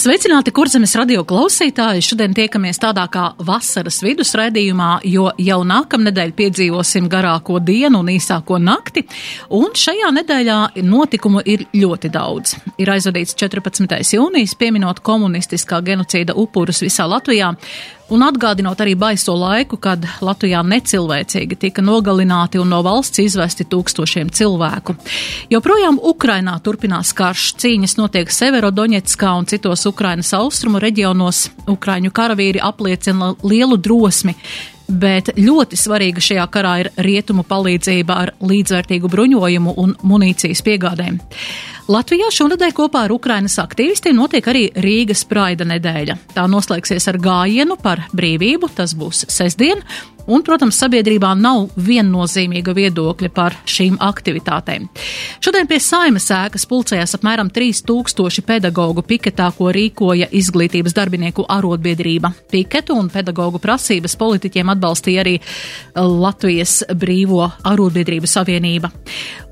Sveicināti, kurzemes radio klausītāji! Šodien tiekamies tādā kā vasaras vidus raidījumā, jo jau nākamnedēļ piedzīvosim garāko dienu un īsāko nakti, un šajā nedēļā notikumu ir ļoti daudz. Ir aizvadīts 14. jūnijas, pieminot komunistiskā genocīda upurus visā Latvijā, un atgādinot arī baiso laiku, kad Latvijā necilvēcīgi tika nogalināti un no valsts izvesti tūkstošiem cilvēku. Joprojām Ukrainā turpinās karš, cīņas notiek Severodoņetskā un citos Ukrainas austrumu reģionos. Ukraiņu karavīri apliecina lielu drosmi bet ļoti svarīga šajā karā ir rietumu palīdzība ar līdzvērtīgu bruņojumu un munīcijas piegādēm. Latvijā šonadēļ kopā ar Ukrainas aktīvistiem notiek arī Rīgas Praida nedēļa. Tā noslēgsies ar gājienu par brīvību, tas būs sestdien, un, protams, sabiedrībā nav viennozīmīga viedokļa par šīm aktivitātēm. Šodien pie saimas ēkas pulcējās apmēram 3000 pedagoģu piketā, ko rīkoja izglītības darbinieku arotbiedrība. Piketu un pedagoģu prasības politiķiem atbalstīja arī Latvijas Brīvo arotbiedrību savienība.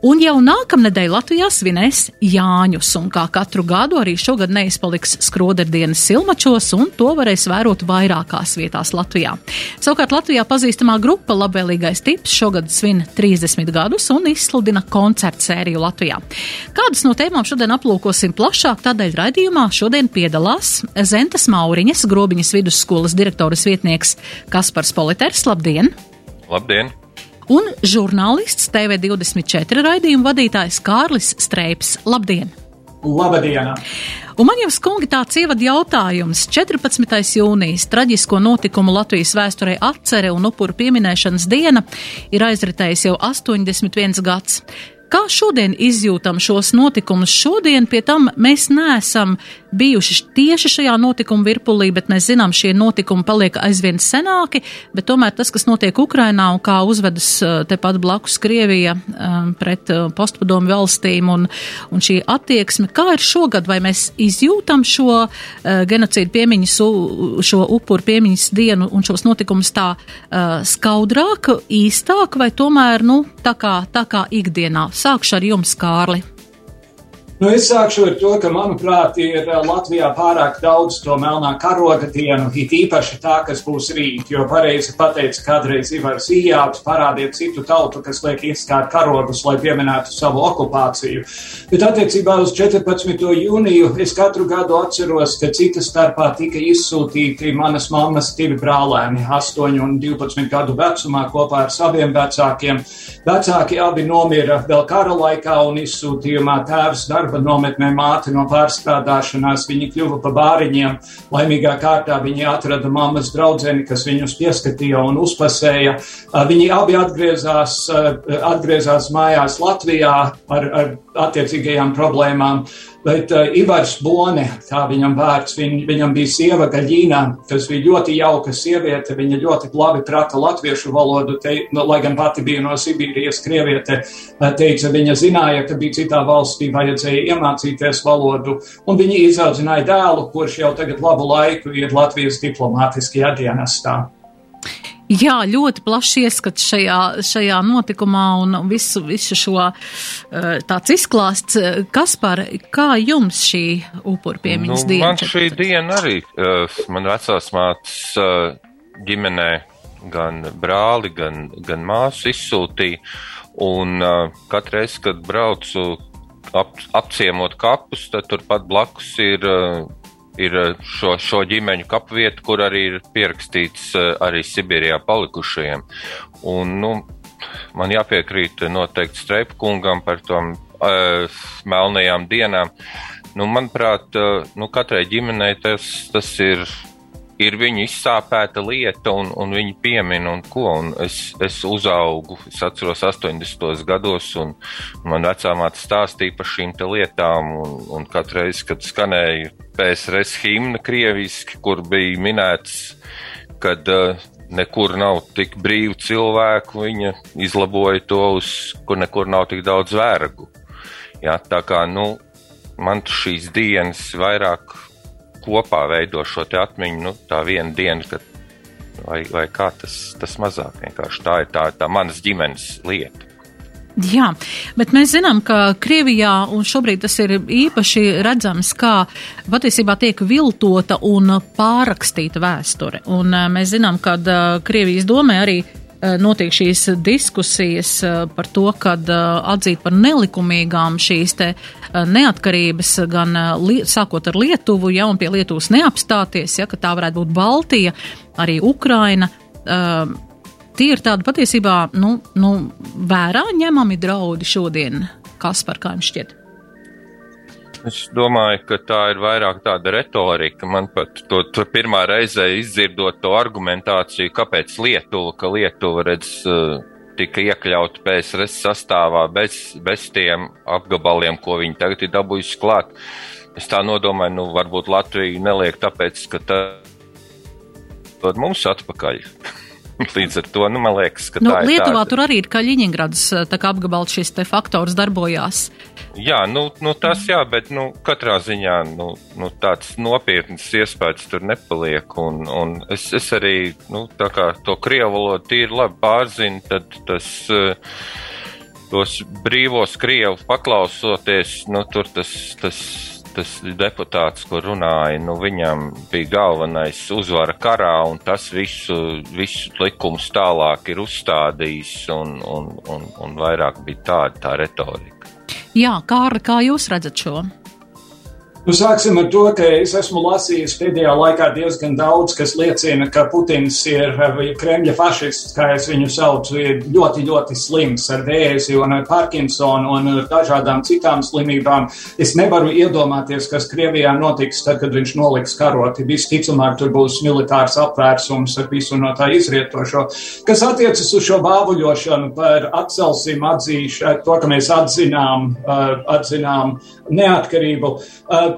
Un jau nākamnedēļ Latvijā svinēs Jāņus, un kā katru gadu arī šogad neizpaliks skroderdienas silmačos, un to varēs vērot vairākās vietās Latvijā. Savukārt Latvijā pazīstamā grupa Labvēlīgais tips šogad svin 30 gadus un izsludina koncertu sēriju Latvijā. Kādas no tēmām šodien aplūkosim plašāk, tādēļ raidījumā šodien piedalās Zentas Mauriņas, Grobiņas vidusskolas direktoras vietnieks Kaspars Politers. Labdien! Labdien! un žurnālists TV24 raidījuma vadītājs Kārlis Streips. Labdien! Labdien! Un man jau skungi tāds ievad jautājums. 14. jūnijas traģisko notikumu Latvijas vēsturē atcere un upuru pieminēšanas diena ir aizritējis jau 81 gads. Kā šodien izjūtam šos notikumus? Šodien pie tam mēs neesam bijuši tieši šajā notikuma virpulī, bet mēs zinām, šie notikumi paliek aizvien senāki, bet tomēr tas, kas notiek Ukrainā un kā uzvedas uh, tepat blakus Krievija um, pret uh, postpadomu valstīm un, un šī attieksme, kā ir šogad, vai mēs izjūtam šo genocīdu piemiņas, šo upuru piemiņas dienu un šos notikumus tā skaudrāk, īstāk, vai tomēr, nu, tā kā, tā kā ikdienā? Sākšu ar jums, Kārli. Nu, es sākšu ar to, ka, manuprāt, ir Latvijā pārāk daudz to melnā karoga dienu, it īpaši tā, kas būs rīt, jo pareizi pateica kādreiz Ivars Ījāps, parādiet citu tautu, kas liek izskārt karogus, lai pieminētu savu okupāciju. Bet attiecībā uz 14. jūniju es katru gadu atceros, ka cita starpā tika izsūtīti manas mammas divi brālēni, 8 un 12 gadu vecumā kopā ar saviem vecākiem. Vecāki abi nomira vēl kara laikā un izsūtījumā tēvs darba darba nometnē māte no pārstrādāšanās. Viņi kļuva par bāriņiem. Laimīgā kārtā viņi atrada mammas draudzeni, kas viņus pieskatīja un uzpasēja. Viņi abi atgriezās, atgriezās mājās Latvijā ar, ar attiecīgajām problēmām. Bet uh, Ivars Bone, tā viņam vārds, viņ, viņam bija sieva Gaļīna, kas bija ļoti jauka sieviete. Viņa ļoti labi prata latviešu valodu, te, nu, lai gan pati bija no Sibīrijas krieviete. Teica, viņa zināja, ka bija citā valstī vajadzēja iemācīties valodu, un viņa izaudzināja dēlu, kurš jau tagad labu laiku ir Latvijas diplomātiskajā dienestā. Jā, ļoti plašs ieskats šajā, šajā notikumā un visu, visu šo eh, tāds izklāsts. Kas par, kā jums šī upuru piemiņas nu, diena? Man šī diena arī, eh, man vecās mātes eh, ģimenē gan brāli, gan, gan māsu izsūtīja, un katru reizi, kad braucu ap, apciemot kapus, tad turpat blakus ir ir eh, šo, šo ģimeņu kapvieta, kur arī ir pierakstīts eh, arī Sibīrijā palikušajiem. Un, nu, man jāpiekrīt noteikti Streipkungam par tom uh, melnajām dienām. Nu, manuprāt, uh, nu, katrai ģimenei tas, tas ir ir viņu izsāpēta lieta, un, un viņi piemin, un ko. Un es, es uzaugu, es atceros 80. gados, un man vecā māte stāstīja par šīm lietām, un, un katru reizi, kad skanēja PSRS himna krieviski, kur bija minēts, kad uh, nekur nav tik brīvu cilvēku, viņa izlaboja to, uz kur nekur nav tik daudz vergu. Jā, tā kā nu, man šīs dienas vairāk kopā veido šo atmiņu, nu, tā viena diena, kad, vai, vai kā tas, tas mazāk vienkārši tā ir tā, tā manas ģimenes lieta. Jā, bet mēs zinām, ka Krievijā, un šobrīd tas ir īpaši redzams, kā patiesībā tiek viltota un pārrakstīta vēsture. Un eh, mēs zinām, ka eh, Krievijas domē arī notiek šīs diskusijas par to, kad atzīt par nelikumīgām šīs te neatkarības, gan sākot ar Lietuvu, ja, un pie Lietuvas neapstāties, ja, ka tā varētu būt Baltija, arī Ukraina tie ir tādi patiesībā, nu, nu vērā ņemami draudi šodien. Kas par kā jums šķiet? Es domāju, ka tā ir vairāk tāda retorika. Man pat to, to pirmā reize izdzirdot to argumentāciju, kāpēc Lietuva, ka Lietuva redz uh, tika iekļauta PSRS sastāvā bez, bez tiem apgabaliem, ko viņi tagad ir dabūjuši klāt. Es tā nodomāju, nu varbūt Latvija neliek tāpēc, ka tā dod mums atpakaļ. Līdz ar to, nu, man liekas, ka nu, tā ir. Lietuvā tāda... tur arī ir Kaļiņingrads, apgabals šis te faktors darbojās. Jā, nu, nu tas jā, bet, nu, katrā ziņā, nu, nu tāds nopietns iespējas tur nepaliek, un, un es, es arī, nu, tā kā to krievu valodu tīri labi pārzinu, tad tas. Tos brīvos krievu paklausoties, nu, tur tas, tas tas deputāts, kur runāja, nu, viņam bija galvenais uzvara karā, un tas visu, visu likumus tālāk ir uzstādījis, un, un, un, un vairāk bija tāda tā retorika. Jā, Kārli, kā jūs redzat šo? Nu, sāksim ar to, ka es esmu lasījis pēdējā laikā diezgan daudz, kas liecina, ka Putins ir Kremļa fašists, kā es viņu saucu, ir ļoti, ļoti slims ar vēzi un ar Parkinsonu un ar dažādām citām slimībām. Es nevaru iedomāties, kas Krievijā notiks tad, kad viņš noliks karoti. Visticamāk, tur būs militārs apvērsums ar visu no tā izrietošo. Kas attiecas uz šo bāvuļošanu par atcelsim atzīšanu, to, ka mēs atzinām, atzinām neatkarību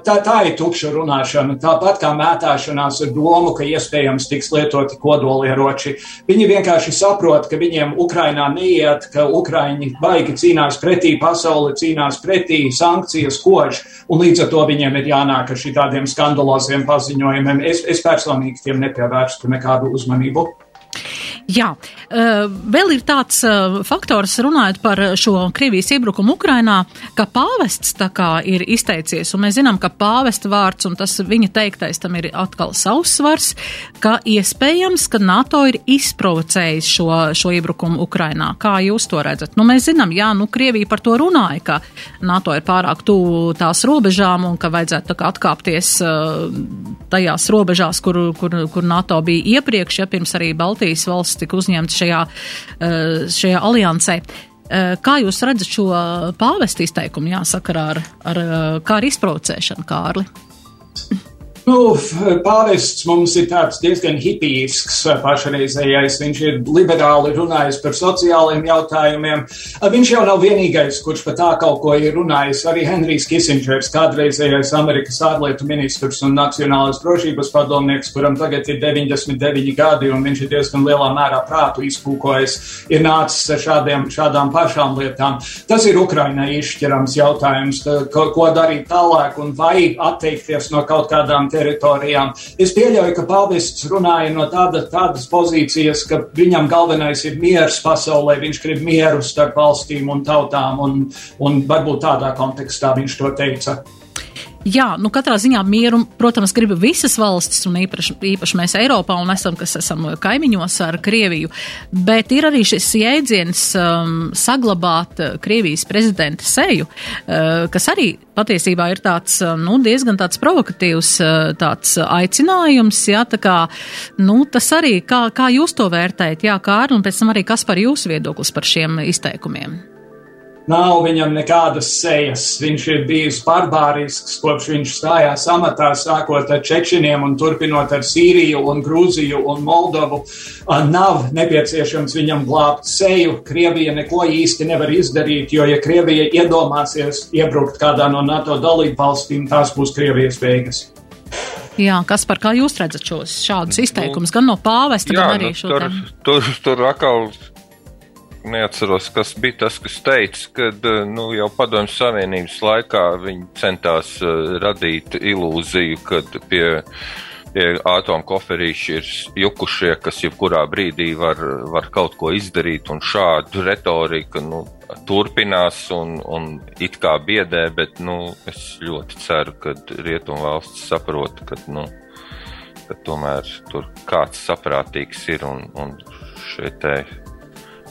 tā, tā ir tukša runāšana. Tāpat kā mētāšanās ar domu, ka iespējams tiks lietoti kodolieroči. Viņi vienkārši saprot, ka viņiem Ukrainā neiet, ka Ukraiņi baigi cīnās pretī, pasauli cīnās pretī, sankcijas kož, un līdz ar to viņiem ir jānāk ar šitādiem skandaloziem paziņojumiem. Es, es personīgi tiem nepievērstu nekādu uzmanību. Jā, eh, vēl ir tāds eh, faktors, runājot par šo Krievijas iebrukumu Ukrainā, ka pāvests tā kā ir izteicies, un mēs zinām, ka pāvesta vārds un tas viņa teiktais tam ir atkal savs svars, ka iespējams, ka NATO ir izprovocējis šo, šo iebrukumu Ukrainā. Kā jūs to redzat? Nu, mēs zinām, jā, nu, Krievija par to runāja, ka NATO ir pārāk tuvu tās robežām un ka vajadzētu tā kā atkāpties uh, tajās robežās, kur, kur, kur NATO bija iepriekš, ja pirms arī Baltijas valsts tika uzņemts šajā, eh, šajā aliansē. Eh, kā jūs redzat šo pāvesta izteikumu, jāsakarā ar, ar eh, kā ar izprovocēšanu, Kārli? Nu, pāvests mums ir tāds diezgan hipijisks pašreizējais. Viņš ir liberāli runājis par sociālajiem jautājumiem. Viņš jau nav vienīgais, kurš par tā kaut ko ir runājis. Arī Henrijs Kisingers, kādreizējais Amerikas ārlietu ministrs un nacionālās drošības padomnieks, kuram tagad ir 99 gadi un viņš ir diezgan lielā mērā prātu izkūkojis, ir nācis ar šādiem, šādām pašām lietām. Tas ir Ukrainai izšķirams jautājums, ko, ko darīt tālāk un vai atteikties no kaut kādām teritorijām. Es pieļauju, ka pāvests runāja no tāda, tādas pozīcijas, ka viņam galvenais ir miers pasaulē, viņš grib mieru starp valstīm un tautām, un, un varbūt tādā kontekstā viņš to teica. Jā, nu katrā ziņā mieru, protams, grib visas valstis, un īpaši, īpaši mēs Eiropā, un esam, kas esam kaimiņos ar Krieviju, bet ir arī šis jēdziens um, saglabāt uh, Krievijas prezidenta seju, uh, kas arī patiesībā ir tāds, uh, nu, diezgan tāds provokatīvs uh, tāds aicinājums, jā, tā kā, nu, tas arī, kā, kā jūs to vērtējat, jā, kā arī, un pēc tam arī kas par jūsu viedoklis par šiem izteikumiem? Nav viņam nekādas sejas. Viņš ir bijis barbārisks, kopš viņš stājās amatā, sākot ar Čečeniem un turpinot ar Sīriju un Grūziju un Moldovu. Nav nepieciešams viņam glābt seju. Krievija neko īsti nevar izdarīt, jo ja Krievija iedomāsies iebrukt kādā no NATO dalību valstīm, tās būs Krievijas beigas. Jā, kas par kā jūs redzat šos šādus izteikumus, gan no pāvesta, Jā, gan arī nu, šo tur, tur, tur atkal neatceros, kas bija tas, kas teica, ka nu, jau Padomju Savienības laikā viņi centās uh, radīt ilūziju, ka pie, pie atomu koferīši ir jukušie, kas jebkurā brīdī var, var kaut ko izdarīt, un šādu retoriku nu, turpinās un, un it kā biedē, bet nu, es ļoti ceru, ka Rietumvalsts saprot, ka, nu, ka tomēr tur kāds saprātīgs ir un, un te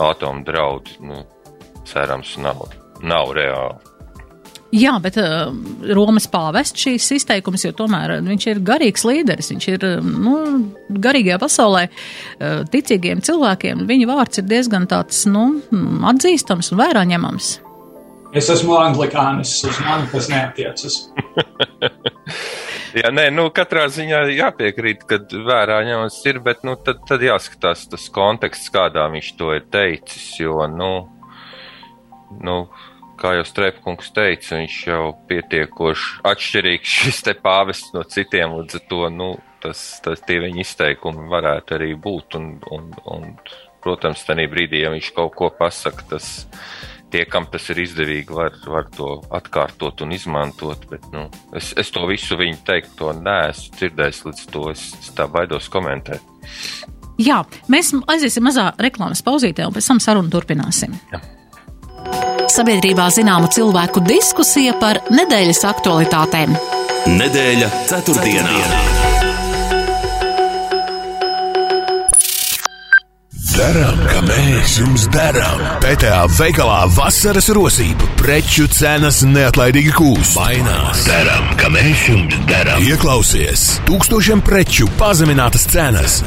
atomu draudi, nu, cerams, nav, nav reāli. Jā, bet uh, Romas pāvests šīs izteikums, jo tomēr viņš ir garīgs līderis, viņš ir nu, garīgajā pasaulē uh, ticīgiem cilvēkiem. Viņa vārds ir diezgan tāds nu, atzīstams un vērā ņemams. Es esmu anglikānis, uz mani tas neatiecas. Jā, nē, nu, katrā ziņā jāpiekrīt, ka vērā ņemams ir, bet, nu, tad, tad jāskatās tas konteksts, kādā viņš to ir teicis, jo, nu, nu kā jau Strēpkungs teica, viņš jau pietiekoši atšķirīgs šis te pāvests no citiem, līdz ar to, nu, tas, tas tie viņa izteikumi varētu arī būt, un, un, un protams, tajā brīdī, ja viņš kaut ko pasaka, tas tie, kam tas ir izdevīgi, var, var to atkārtot un izmantot. Bet, nu, es, es to visu viņu teikt, to neesmu dzirdējis, līdz to es, es tā baidos komentēt. Jā, mēs aiziesim mazā reklāmas pauzītē, un pēc tam sarunu turpināsim. Jā. Sabiedrībā zināma cilvēku diskusija par nedēļas aktualitātēm. Nedēļa ceturtdienā. ceturtdienā. Darām, kā mēs jums darām. PTA veikalā vasaras rosība, preču cenas neatlaidīgi kūst. Mainās. Darām, kā mēs jums darām. Ieklausies, tūkstošiem preču pazeminātas cenas.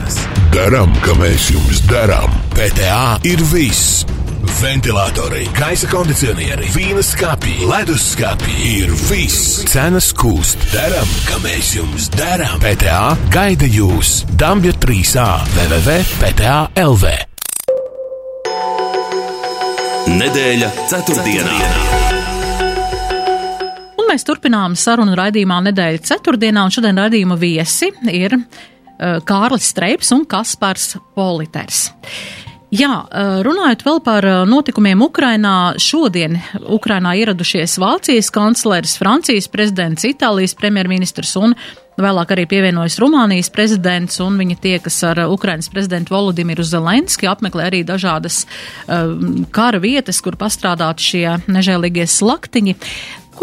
Darām, kā mēs jums darām. PTA ir viss ventilatori, gaisa kondicionieri, vīna skāpji, ledus skāpji ir viss. Cenas kūst. Darām, kā mēs jums darām. PTA gaida jūs Dambja 3A www.pta LV. Nedēļa ceturtdienā. Un mēs turpinām sarunu raidījumā nedēļa ceturtdienā, un šodien raidījuma viesi ir uh, Kārlis Streips un Kaspars Politers. Jā, runājot vēl par notikumiem Ukrainā, šodien Ukrainā ieradušies Vācijas kancleris, Francijas prezidents, Itālijas premjerministrs un vēlāk arī pievienojas Rumānijas prezidents, un viņi tiekas ar Ukrainas prezidentu Volodimiru Zelenski, apmeklē arī dažādas uh, kara vietas, kur pastrādāt šie nežēlīgie slaktiņi.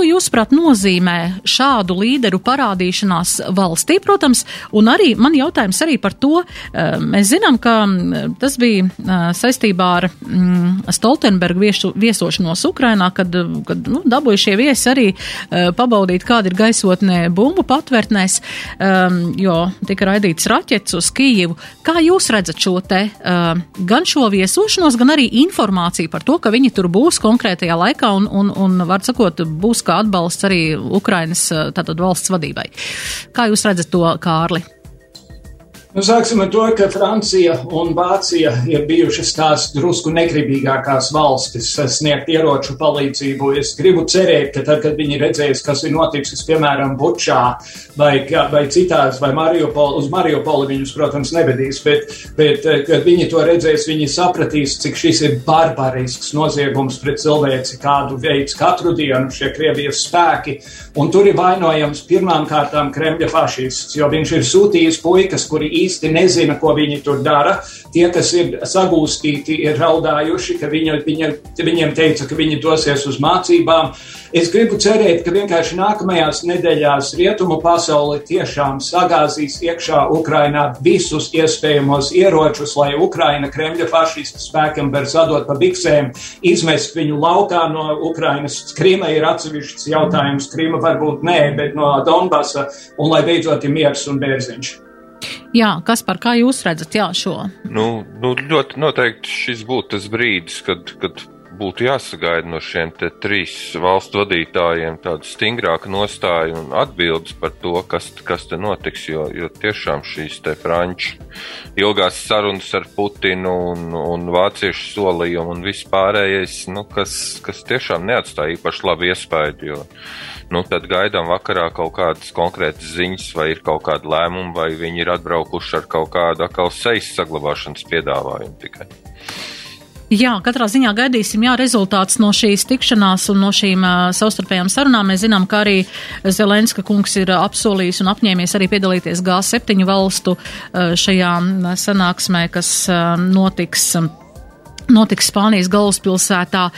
Ko jūsuprāt nozīmē šādu līderu parādīšanās valstī, protams, un arī man jautājums arī par to, eh, mēs zinām, ka mm, tas bija eh, saistībā ar mm, Stoltenbergu viesu, viesošanos Ukrainā, kad, kad nu, dabūja šie viesi arī eh, pabaudīt, kāda ir gaisotnē bumbu patvērtnēs, jo tika raidīts raķets uz Kijivu. Kā jūs redzat šo te gan šo viesošanos, gan arī informāciju par to, ka viņi tur būs konkrētajā laikā un, un, un var sakot, būs būs kā atbalsts arī Ukrainas tātad valsts vadībai. Kā jūs redzat to, Kārli? Nu, sāksim ar to, ka Francija un Vācija ir bijušas tās drusku negribīgākās valstis sniegt ieroču palīdzību. Es gribu cerēt, ka tad, kad viņi redzēs, kas ir noticis, piemēram, Bučā vai, vai citās, vai Mariupol, uz Mariupoli viņus, protams, nebedīs, bet, bet, kad viņi to redzēs, viņi sapratīs, cik šis ir barbarisks noziegums pret cilvēci, kādu veids katru dienu šie Krievijas spēki. Un tur ir vainojams pirmām kārtām Kremļa fašists, jo viņš ir sūtījis puikas, kuri īsti nezina, ko viņi tur dara. Tie, kas ir sagūstīti, ir raudājuši, ka viņa, viņa, viņiem teica, ka viņi dosies uz mācībām. Es gribu cerēt, ka vienkārši nākamajās nedēļās rietumu pasauli tiešām sagāzīs iekšā Ukrainā visus iespējamos ieročus, lai Ukraina Kremļa fašistu spēkiem var sadot pa biksēm, izmest viņu laukā no Ukrainas. Krīma ir atsevišķs jautājums, Krīma varbūt nē, bet no Donbasa, un lai beidzot ir miers un bērziņš. Jā, kas par kā jūs redzat jā, šo? Nu, nu, ļoti noteikti šis būtu tas brīdis, kad, kad būtu jāsagaida no šiem trīs valstu vadītājiem tāda stingrāka nostāja un atbildes par to, kas, kas te notiks. Jo, jo tiešām šīs te franču ilgās sarunas ar Putinu un, un vāciešu solījumu un viss pārējais, nu, kas, kas tiešām neatstāja īpaši labu iespēju. Jo, nu, tad gaidām vakarā kaut kādas konkrētas ziņas, vai ir kaut kāda lēmuma, vai viņi ir atbraukuši ar kaut kādu atkal sejas saglabāšanas piedāvājumu tikai. Jā, katrā ziņā gaidīsim jā, rezultāts no šīs tikšanās un no šīm uh, savstarpējām sarunām. Mēs zinām, ka arī Zelenska kungs ir apsolījis un apņēmies arī piedalīties G7 valstu uh, šajā sanāksmē, kas uh, notiks. Uh, notiks Spānijas galvaspilsētā.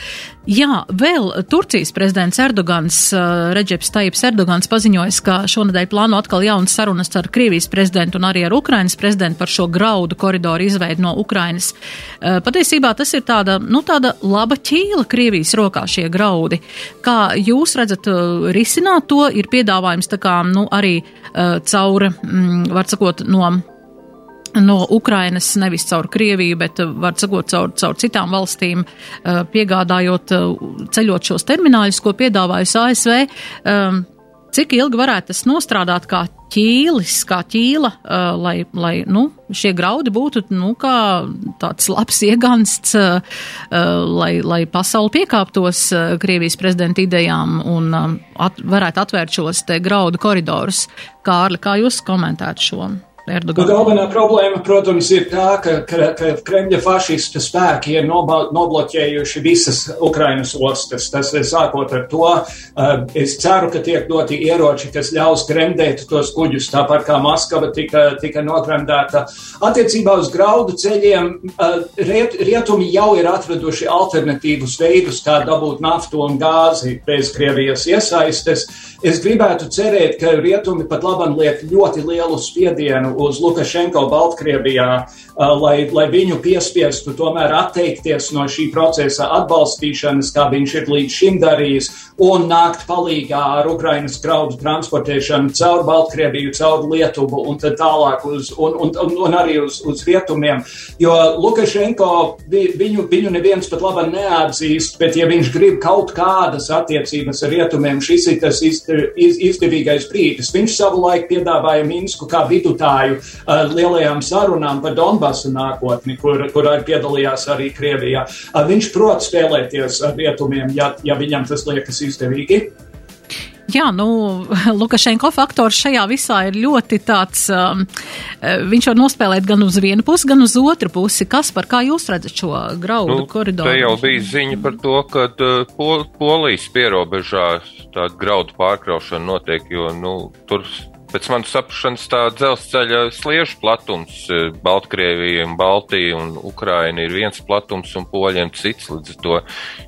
Jā, vēl Turcijas prezidents Erdogans, uh, Reģeps Taips Erdogans paziņojas, ka šonadēļ plāno atkal jaunas sarunas ar Krievijas prezidentu un arī ar Ukrainas prezidentu par šo graudu koridoru izveidu no Ukrainas. Uh, patiesībā tas ir tāda, nu, tāda laba ķīla Krievijas rokā šie graudi. Kā jūs redzat uh, risināt to, ir piedāvājums tā kā, nu, arī caur, mm, var sakot, no no Ukrainas, nevis caur Krieviju, bet, uh, var sakot, caur, caur citām valstīm, uh, piegādājot, uh, ceļot šos termināļus, ko piedāvājas ASV. Um, cik ilgi varētu tas nostrādāt kā ķīlis, kā ķīla, lai, lai nu, šie graudi būtu nu, tāds labs iegansts, lai, lai pasauli piekāptos Krievijas prezidenta idejām un at, varētu atvērt šos te graudu koridorus. Kārli, kā jūs komentētu šo? Erdogana. Nu, galvenā problēma, protams, ir tā, ka, ka, ka Kremļa fašistu spēki ir nobloķējuši visas Ukrainas ostas. Tas ir sākot ar to. Uh, es ceru, ka tiek doti ieroči, kas ļaus gremdēt tos kuģus, tāpat kā Maskava tika, tika nogremdēta. Attiecībā uz graudu ceļiem uh, riet, rietumi jau ir atraduši alternatīvus veidus, kā dabūt naftu un gāzi bez Krievijas iesaistes. Es gribētu cerēt, ka rietumi pat labam liek ļoti lielu spiedienu uz Lukašenko Baltkrievijā, lai, lai viņu piespiestu tomēr atteikties no šī procesa atbalstīšanas, kā viņš ir līdz šim darījis, un nākt palīgā ar Ukrainas graudu transportēšanu caur Baltkrieviju, caur Lietuvu un tālāk uz, un, un, un, un arī uz, uz rietumiem. Jo Lukašenko viņu, viņu neviens pat labi neatzīst, bet ja viņš grib kaut kādas attiecības ar rietumiem, šis ir tas izdevīgais brīdis. Viņš savulaik piedāvāja Minsku kā vidutāju runāju uh, lielajām sarunām par Donbasu nākotni, kur, kurā piedalījās arī Krievijā. Viņš prot spēlēties ar rietumiem, ja, ja viņam tas liekas izdevīgi. Jā, nu, Lukašenko faktors šajā visā ir ļoti tāds, um, viņš var nospēlēt gan uz vienu pusi, gan uz otru pusi. Kas par kā jūs redzat šo graudu nu, koridoru? Te jau bija ziņa par to, ka uh, pol, Polijas pierobežā tāda graudu pārkraušana notiek, jo, nu, tur Pēc manas saprašanas tā dzelzceļa sliežu platums e, Baltkrievija, Baltija un Ukraina ir viens platums un poļiem cits. Līdz ar to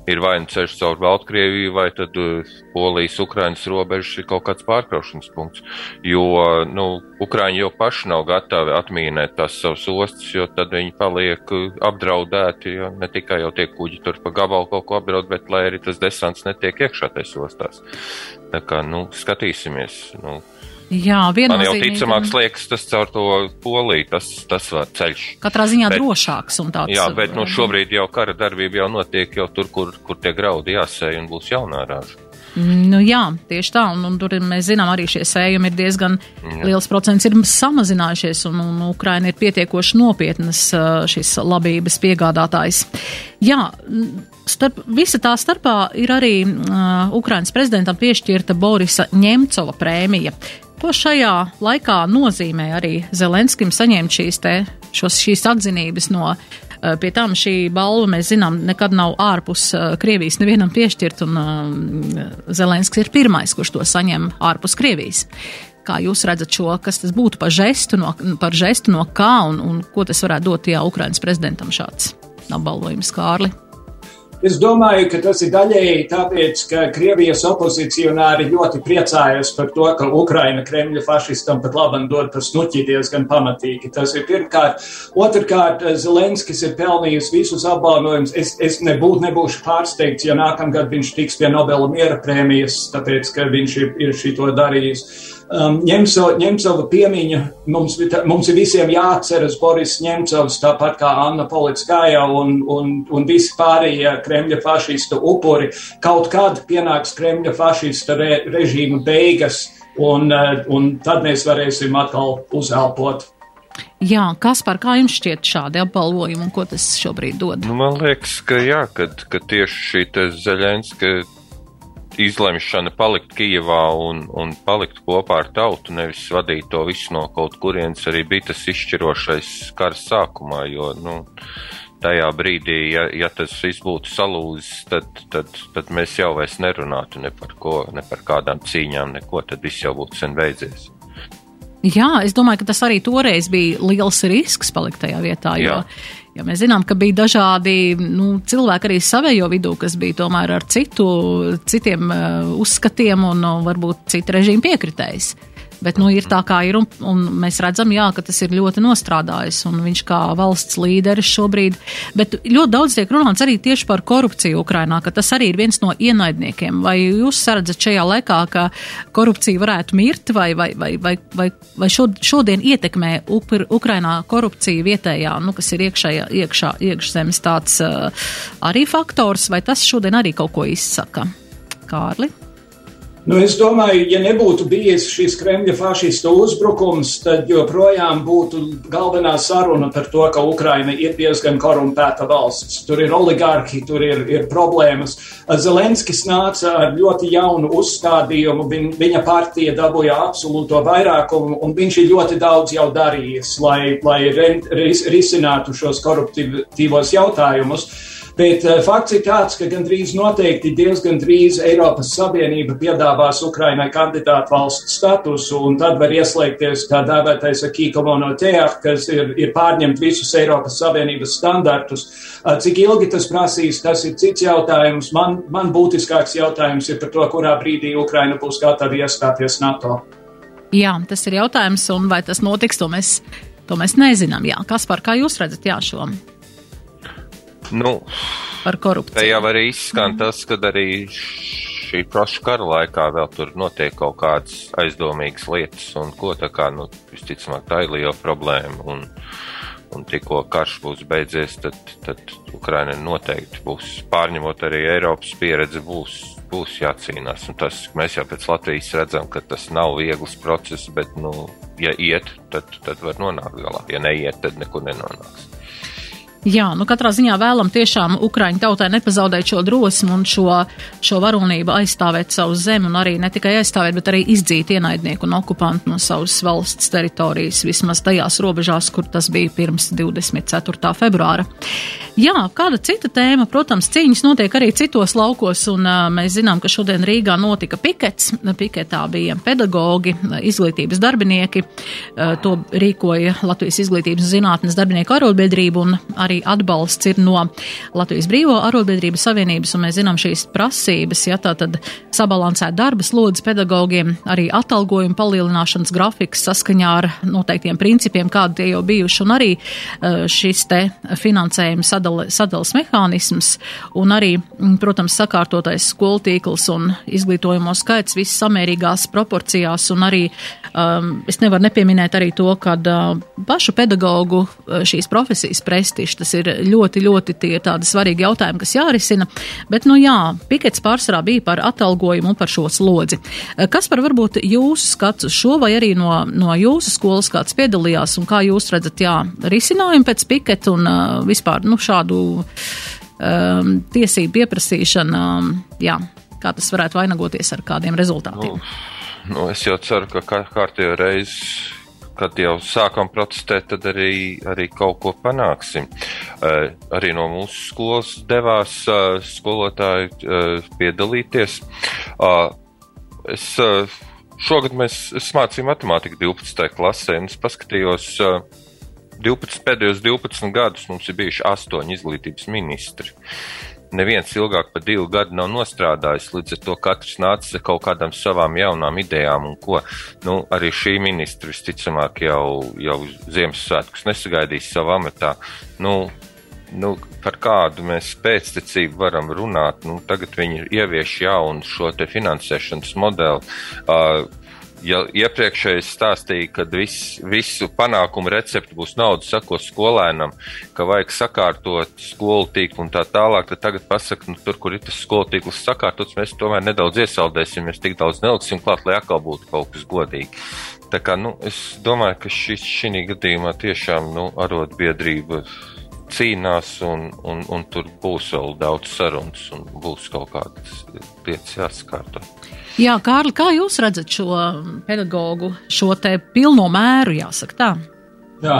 ir vai nu ceļš caur Baltkrieviju, vai tad e, Polijas, Ukrainas robežas ir kaut kāds pārkraušanas punkts. Jo, nu, Ukraiņi jau paši nav gatavi atmīnēt tās savas ostas, jo tad viņi paliek e, apdraudēti, ne tikai jau tie kuģi tur pa gabalu kaut ko apdraud, bet lai arī tas desants netiek iekšā tais ostās. Tā kā, nu, skatīsimies. Nu, Jā, Man jau ticamāks liekas tas caur to poliju, tas, tas var ceļš. Katrā ziņā bet, drošāks un tāds. Jā, bet nu, šobrīd jau kara darbība jau notiek jau tur, kur, kur tie graudi jāsēj un būs jaunā rāža. Nu, jā, tieši tā, un, un tur mēs zinām, arī šie sējumi ir diezgan jā. liels procents, ir samazinājušies, un, un Ukraina ir pietiekoši nopietnas šīs labības piegādātājs. Jā, starp, visa tā starpā ir arī uh, Ukrainas prezidentam piešķirta Borisa Ņemcova prēmija. Ko šajā laikā nozīmē arī Zelenskim saņemt šīs, te, šos, šīs atzinības no Pie tam šī balva, mēs zinām, nekad nav ārpus uh, Krievijas nevienam piešķirt, un uh, Zelenskis ir pirmais, kurš to saņem ārpus Krievijas. Kā jūs redzat šo, kas tas būtu par žestu no, par žestu no kā un, un ko tas varētu dot, ja Ukrainas prezidentam šāds apbalvojums Kārli? Es domāju, ka tas ir daļēji tāpēc, ka Krievijas opozicionāri ļoti priecājas par to, ka Ukraina Kremļa fašistam pat labam dod tas nuķi diezgan pamatīgi. Tas ir pirmkārt. Otrkārt, Zelenskis ir pelnījis visus apbalvojumus. Es, es nebūtu, nebūšu pārsteigts, ja nākamgad viņš tiks pie Nobela miera prēmijas, tāpēc, ka viņš ir, ir šito darījis. Um, Ņemso, Ņemsova piemiņa mums, mums ir visiem jāatceras Boris Ņemcovs, tāpat kā Anna Polickaja un, un, un visi pārējie Kremļa fašistu upuri. Kaut kad pienāks Kremļa fašista re, režīma beigas, un, uh, un tad mēs varēsim atkal uzelpot. Jā, kas par kā jums šķiet šādi apbalvojumi un ko tas šobrīd dod? Nu, man liekas, ka jā, kad, ka tieši šī Zelenska izlemšana palikt Kijevā un, un palikt kopā ar tautu, nevis vadīt to visu no kaut kurienes, arī bija tas izšķirošais kara sākumā, jo, nu, tajā brīdī, ja, ja tas viss būtu salūzis, tad, tad, tad mēs jau vairs nerunātu ne par ko, ne par kādām cīņām, neko, tad viss jau būtu sen beidzies. Jā, es domāju, ka tas arī toreiz bija liels risks palikt tajā vietā, jo, jo mēs zinām, ka bija dažādi nu, cilvēki arī savējo vidū, kas bija tomēr ar citu, citiem uh, uzskatiem un uh, varbūt citu režīmu piekritējis. Bet nu, ir tā, kā ir, un, un mēs redzam, jā, ka tas ir ļoti nostrādājis, un viņš kā valsts līderis šobrīd. Bet ļoti daudz tiek runāts arī tieši par korupciju Ukrainā, ka tas arī ir viens no ienaidniekiem. Vai jūs redzat šajā laikā, ka korupcija varētu mirt, vai, vai, vai, vai, vai, vai šodien ietekmē Ukrainā korupcija vietējā, nu, kas ir iekšējā, iekšā, iekšzemes tāds uh, arī faktors, vai tas šodien arī kaut ko izsaka? Kārli? Nu, es domāju, ja nebūtu bijis šis Kremļa fašistu uzbrukums, tad joprojām būtu galvenā saruna par to, ka Ukraina ir diezgan korumpēta valsts. Tur ir oligarhi, tur ir, ir problēmas. Zelenskis nāca ar ļoti jaunu uzstādījumu, Viņ, viņa partija dabūja absolūto vairākumu, un viņš ir ļoti daudz jau darījis, lai, lai ris, risinātu šos koruptīvos jautājumus. Bet uh, fakts ir tāds, ka gandrīz noteikti diezgan drīz Eiropas Savienība piedāvās Ukrainai kandidātu valsts statusu, un tad var ieslēgties tā dēvētais akīkomono teāk, kas ir, ir pārņemt visus Eiropas Savienības standartus. Uh, cik ilgi tas prasīs, tas ir cits jautājums. Man, man būtiskāks jautājums ir par to, kurā brīdī Ukraina būs gatava iestāties NATO. Jā, tas ir jautājums, un vai tas notiks, to mēs, to mēs nezinām. Jā, kas par kā jūs redzat jā, šo? Nu, par korupciju. Te jau arī izskan mm. tas, ka arī šī paša kara laikā vēl tur notiek kaut kādas aizdomīgas lietas, un ko tā kā, nu, visticamāk, tā ir liela problēma. Un, un tikko karš būs beidzies, tad, tad Ukraina noteikti būs, pārņemot arī Eiropas pieredzi, būs, būs jācīnās. Un tas, mēs jau pēc Latvijas redzam, ka tas nav viegls process, bet, nu, ja iet, tad, tad var nonākt galā. Ja neiet, tad nekur nenonāks. Jā, nu katrā ziņā vēlam tiešām Ukraiņu tautai nepazaudēt šo drosmu un šo, šo varonību aizstāvēt savu zemi un arī ne tikai aizstāvēt, bet arī izdzīt ienaidnieku un okupantu no savas valsts teritorijas, vismaz tajās robežās, kur tas bija pirms 24. februāra. Jā, kāda cita tēma, protams, cīņas notiek arī citos laukos, un uh, mēs zinām, ka šodien Rīgā notika pikets. Piketā bija pedagogi, izglītības darbinieki, uh, to rīkoja Latvijas izglītības zinātnes darbinieku arotbiedrība un arī arī atbalsts ir no Latvijas Brīvo arotbiedrības savienības, un mēs zinām šīs prasības, ja tā tad sabalansēt darba slodzi pedagogiem, arī atalgojuma palielināšanas grafiks saskaņā ar noteiktiem principiem, kādi tie jau bijuši, un arī e, šis te finansējuma sadale, sadales mehānisms, un arī, protams, sakārtotais skolu tīkls un izglītojamo skaits viss samērīgās proporcijās, un arī um, es nevaru nepieminēt arī to, ka uh, pašu pedagogu uh, šīs profesijas prestižs, tas ir ļoti, ļoti tie tādi svarīgi jautājumi, kas jārisina. Bet, nu jā, pikets pārsvarā bija par atalgojumu un par šo slodzi. Kas par varbūt jūsu skats uz šo vai arī no, no jūsu skolas kāds piedalījās un kā jūs redzat, jā, risinājumu pēc piketa un vispār, nu, šādu um, tiesību pieprasīšanu, um, jā, kā tas varētu vainagoties ar kādiem rezultātiem? Nu, nu es jau ceru, ka kārtējo reizi kad jau sākam protestēt, tad arī, arī kaut ko panāksim. Uh, arī no mūsu skolas devās uh, skolotāji uh, piedalīties. Es, šogad mēs mācījām matemātiku 12. klasē, un es paskatījos. 12, pēdējos 12 gadus mums ir bijuši astoņi izglītības ministri. Uh, neviens ilgāk par divu gadu nav nostrādājis, līdz ar to katrs nācis ar kaut kādām savām jaunām idejām un ko. Nu, arī šī ministra visticamāk jau, jau Ziemassvētkus nesagaidīs savā amatā. Nu, nu, par kādu mēs pēctecību varam runāt. Nu, tagad viņi ievieš jaunu šo finansēšanas modeli. Uh, ja iepriekšējais stāstīja, ka vis, visu panākumu recepti būs naudas sakos skolēnam, ka vajag sakārtot skolu tīklu un tā tālāk, tad tagad pasaka, nu, tur, kur ir tas skolu tīkls sakārtots, mēs tomēr nedaudz iesaldēsim, mēs tik daudz neliksim klāt, lai atkal būtu kaut kas godīgi. Tā kā, nu, es domāju, ka šis, šī gadījumā tiešām, nu, arotbiedrība cīnās, un, un, un tur būs vēl daudz sarunas, un būs kaut kādas lietas jāsakārto. Jā, Kārli, kā jūs redzat šo pedagoģu, šo te pilno mēru, jāsaka tā? Jā.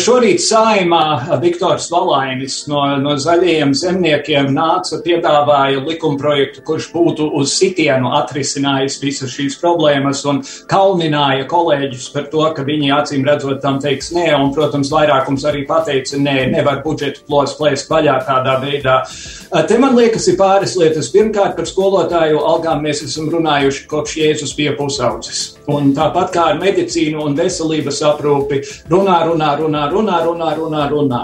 Šorīt saimā Viktors Valainis no, no zaļajiem zemniekiem nāca, piedāvāja likumprojektu, kurš būtu uz sitienu atrisinājis visas šīs problēmas un kaunināja kolēģus par to, ka viņi acīm redzot tam teiks nē, un, protams, vairākums arī pateica nē, nevar budžetu plos plēst vaļā tādā veidā. Te man liekas ir pāris lietas. Pirmkārt, par skolotāju algām mēs esam runājuši kopš Jēzus bija pusaudzis. Un tāpat kā ar medicīnu un veselības aprūpi, runā, runā, runā, runā, runā, runā, runā.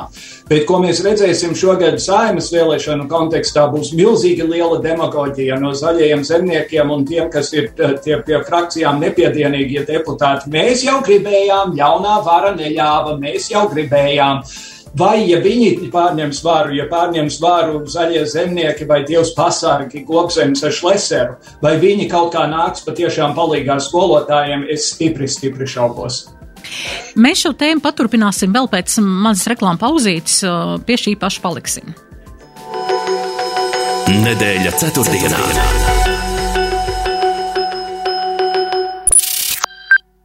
Bet ko mēs redzēsim šogad saimas vēlēšanu kontekstā, būs milzīgi liela demagoģija no zaļajiem zemniekiem un tiem, kas ir tie pie frakcijām nepiedienīgie deputāti. Mēs jau gribējām, jaunā vara neļāva, mēs jau gribējām. Vai, ja viņi pārņems varu, ja pārņems varu zaļie zemnieki vai dievs pasargi, kokzemes ar šleseru, vai viņi kaut kā nāks patiešām palīgā skolotājiem, es stipri, stipri šaubos. Mēs šo tēmu paturpināsim vēl pēc mazas reklāmas pauzītes, pie šī paša paliksim. Nedēļa ceturtdienā.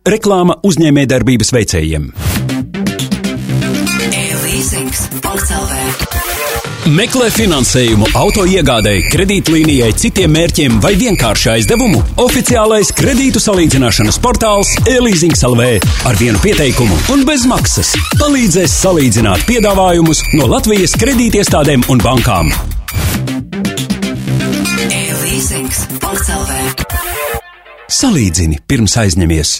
Reklāma uzņēmējdarbības veicējiem. Meklē finansējumu auto iegādēji, kredītlīnijai, citiem mērķiem vai vienkārši aizdevumu. Oficiālais kredītu salīdzināšanas portāls e-leasing LV ar vienu pieteikumu un bez maksas palīdzēs salīdzināt piedāvājumus no Latvijas kredītiestādēm un bankām. Salīdzini pirms aizņemies.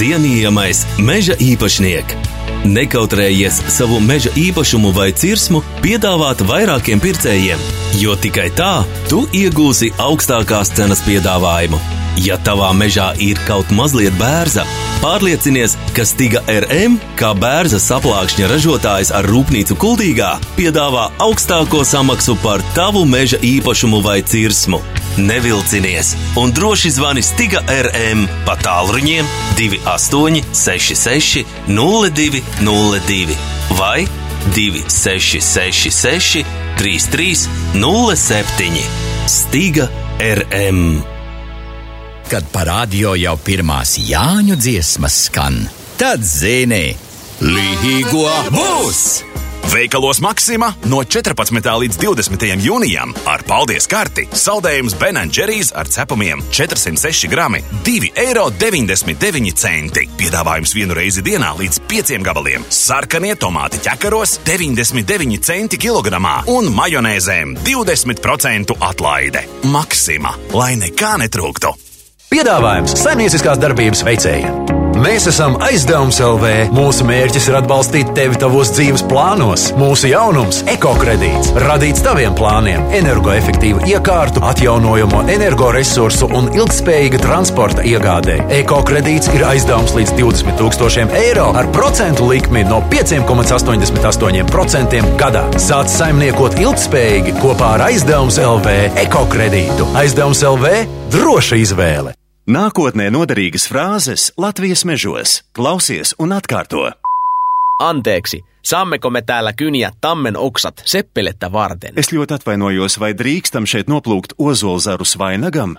Cienījamais meža īpašnieks! Nekautrējies savu meža īpašumu vai cirsmu piedāvāt vairākiem pircējiem, jo tikai tā tu iegūsi augstākās cenas piedāvājumu. Ja tavā mežā ir kaut mazliet bērza, pārliecinies, ka Stiga RM, kā bērza saplākšņa ražotājs ar rūpnīcu Kuldīgā, piedāvā augstāko samaksu par tavu meža īpašumu vai cirsmu. Nevilcinies un droši zvani Stiga RM pa tālruņiem 2866 0202 vai 2666 3307 Stiga RM. Kad parādio jau pirmās Jāņu dziesmas skan, tad zini, Līgo būs! Veikalos Maksima no 14. līdz 20. jūnijam ar paldies karti saldējums Benanģerijas ar cepumiem 406 grami 2,99 eiro. Piedāvājums vienu reizi dienā līdz 5 gabaliem. Sarkanie tomāti ķekaros 99 centi kilogramā un majonēzēm 20% atlaide. Maksima, lai nekā netrūktu! Piedāvājums saimnieciskās darbības veicējiem. Mēs esam aizdevums LV. Mūsu mērķis ir atbalstīt tevi tavos dzīves plānos. Mūsu jaunums - ekokredīts, radīts taviem plāniem, energoefektīvu iekārtu, atjaunojamo energoresursu un ilgspējīga transporta iegādē. Ekokredīts ir aizdevums līdz 20 tūkstošiem eiro ar procentu likmi no 5,88% gadā. Sāc saimniekot ilgspējīgi kopā ar aizdevums LV ekokredītu. Aizdevums LV - droša izvēle! Nākotnē noderīgas frāzes Latvijas mežos. Klausies un atkārto. Anteeksi, saammeko me täällä kyniä tammen oksat seppelettä varten? Es ļoti atvainojos, vai drīkstam šeit noplūkt ozolzaru svainagam?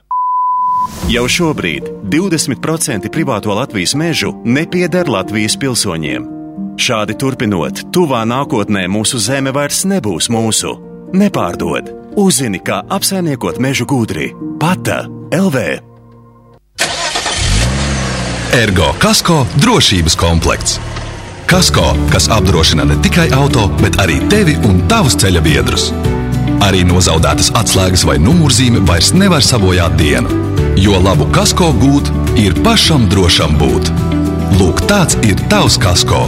Jau šobrīd 20% privāto Latvijas mežu nepieder Latvijas pilsoņiem. Šādi turpinot, tuvā nākotnē mūsu zeme vairs nebūs mūsu. Nepārdod! Uzzini, kā apsaimniekot mežu gudri. Pata LV! Ergo Kasko drošības komplekts. Kasko, kas apdrošina ne tikai auto, bet arī tevi un tavus ceļa biedrus. Arī nozaudētas atslēgas vai numurzīme vairs nevar sabojāt dienu, jo labu kasko gūt ir pašam drošam būt. Lūk, tāds ir tavs kasko.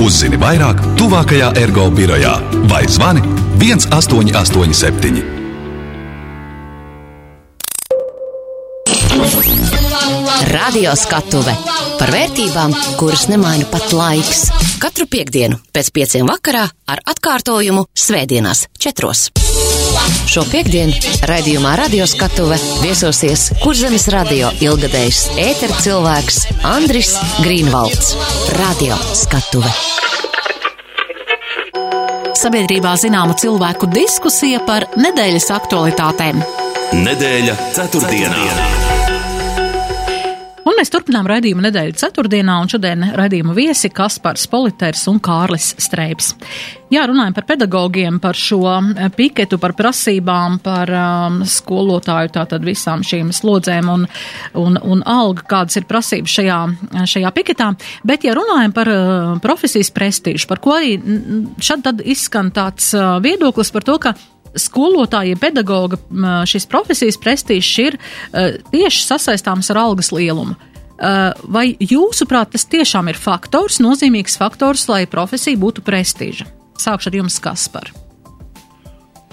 Uzzini vairāk, tuvākajā ergo birojā vai zvani 1887. Radio skatuve par vērtībām, kuras nemaina pat laiks. Katru piekdienu pēc pieciem vakarā ar atkārtojumu Svētdienās, četros. Šo piekdienu raidījumā Radio skatuve viesosies Kurzemes radio ilgadējs ēteru cilvēks Andris Grīnvalds. Radio skatuve. Sabiedrībā zināma cilvēku diskusija par nedēļas aktualitātēm. Nedēļa ceturtdienā. Un mēs turpinām raidījumu nedēļu ceturtdienā, un šodien raidījumu viesi Kaspars Politers un Kārlis Streips. Jā, runājam par pedagogiem, par šo eh, piketu, par prasībām, par um, skolotāju, tātad visām šīm slodzēm un, un, un alga, kādas ir prasības šajā, šajā piketā. Bet, ja runājam par uh, profesijas prestīžu, par ko arī šad tad izskan tāds uh, viedoklis par to, ka skolotāja, pedagoga šīs profesijas prestižs ir tieši sasaistāms ar algas lielumu. Vai jūsuprāt, tas tiešām ir faktors, nozīmīgs faktors, lai profesija būtu prestiža? Sākšu ar jums, Kaspar.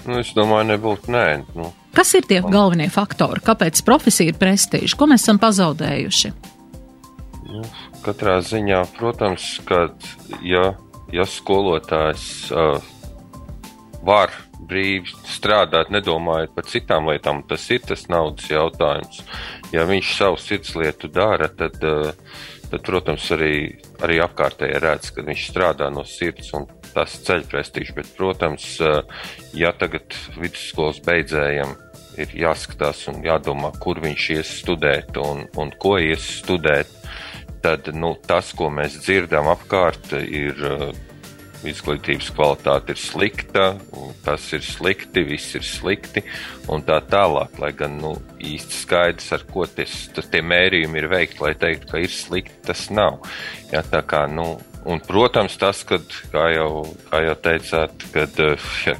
Nu, es domāju, nebūtu nē. Nu. Kas ir tie galvenie faktori? Kāpēc profesija ir prestiža? Ko mēs esam pazaudējuši? Nu, katrā ziņā, protams, ka ja, ja skolotājs uh, var brīvi strādāt, nedomājot par citām lietām. Tas ir tas naudas jautājums. Ja viņš savu sirdslietu dara, tad, eh, tad protams, arī, arī apkārtēji redz, ka viņš strādā no sirds un tas ceļ prestižu. Bet, protams, eh, ja tagad vidusskolas beidzējiem ir jāskatās un jādomā, kur viņš ies studēt un, un ko ies studēt, tad nu, tas, ko mēs dzirdam apkārt, ir eh, izglītības kvalitāte ir slikta, tas ir slikti, viss ir slikti un tā tālāk. Lai gan nu, īsti skaidrs, ar ko ties, tas, tie mērījumi ir veikti, lai teiktu, ka ir slikti, tas nav. Ja, tā kā, nu, un, protams, tas, kad, kā jau, kā jau teicāt, kad ja,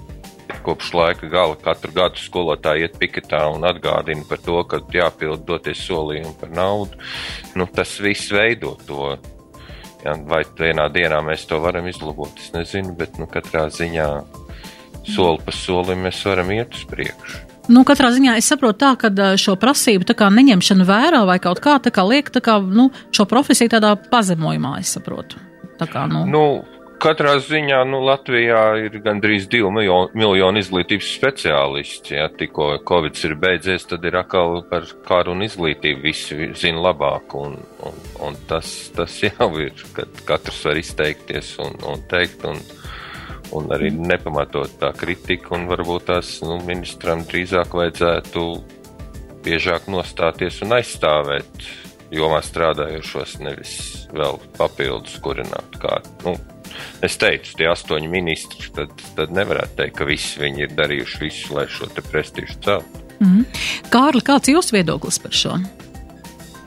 kopš laika gala katru gadu skolotāji iet piketā un atgādina par to, ka jāpild doties solījumi par naudu, nu, tas viss veido to Ja, vai vienā dienā mēs to varam izlabot, es nezinu, bet nu, katrā ziņā soli pa solim mēs varam iet uz priekšu. Nu, katrā ziņā es saprotu tā, ka šo prasību kā neņemšana vērā vai kaut kā tā kā liek tā kā, nu, šo profesiju tādā pazemojumā, es saprotu. Tā kā, nu. nu Katrā ziņā nu, Latvijā ir gandrīz 2 miljoni, miljoni izglītības speciālisti. Ja tikko Covid ir beidzies, tad ir atkal par kāru un izglītību. Visi zina labāk, un, un, un tas, tas jau ir, kad katrs var izteikties un, un teikt, un, un arī nepamatot tā kritika, un varbūt tās nu, ministram drīzāk vajadzētu biežāk nostāties un aizstāvēt jomā strādājošos, nevis vēl papildus kurināt kādu. Nu, es teicu, tie astoņi ministri, tad, tad nevarētu teikt, ka visi viņi ir darījuši visu, lai šo prestižu celtu. Mm. Kārli, kāds ir jūsu viedoklis par šo?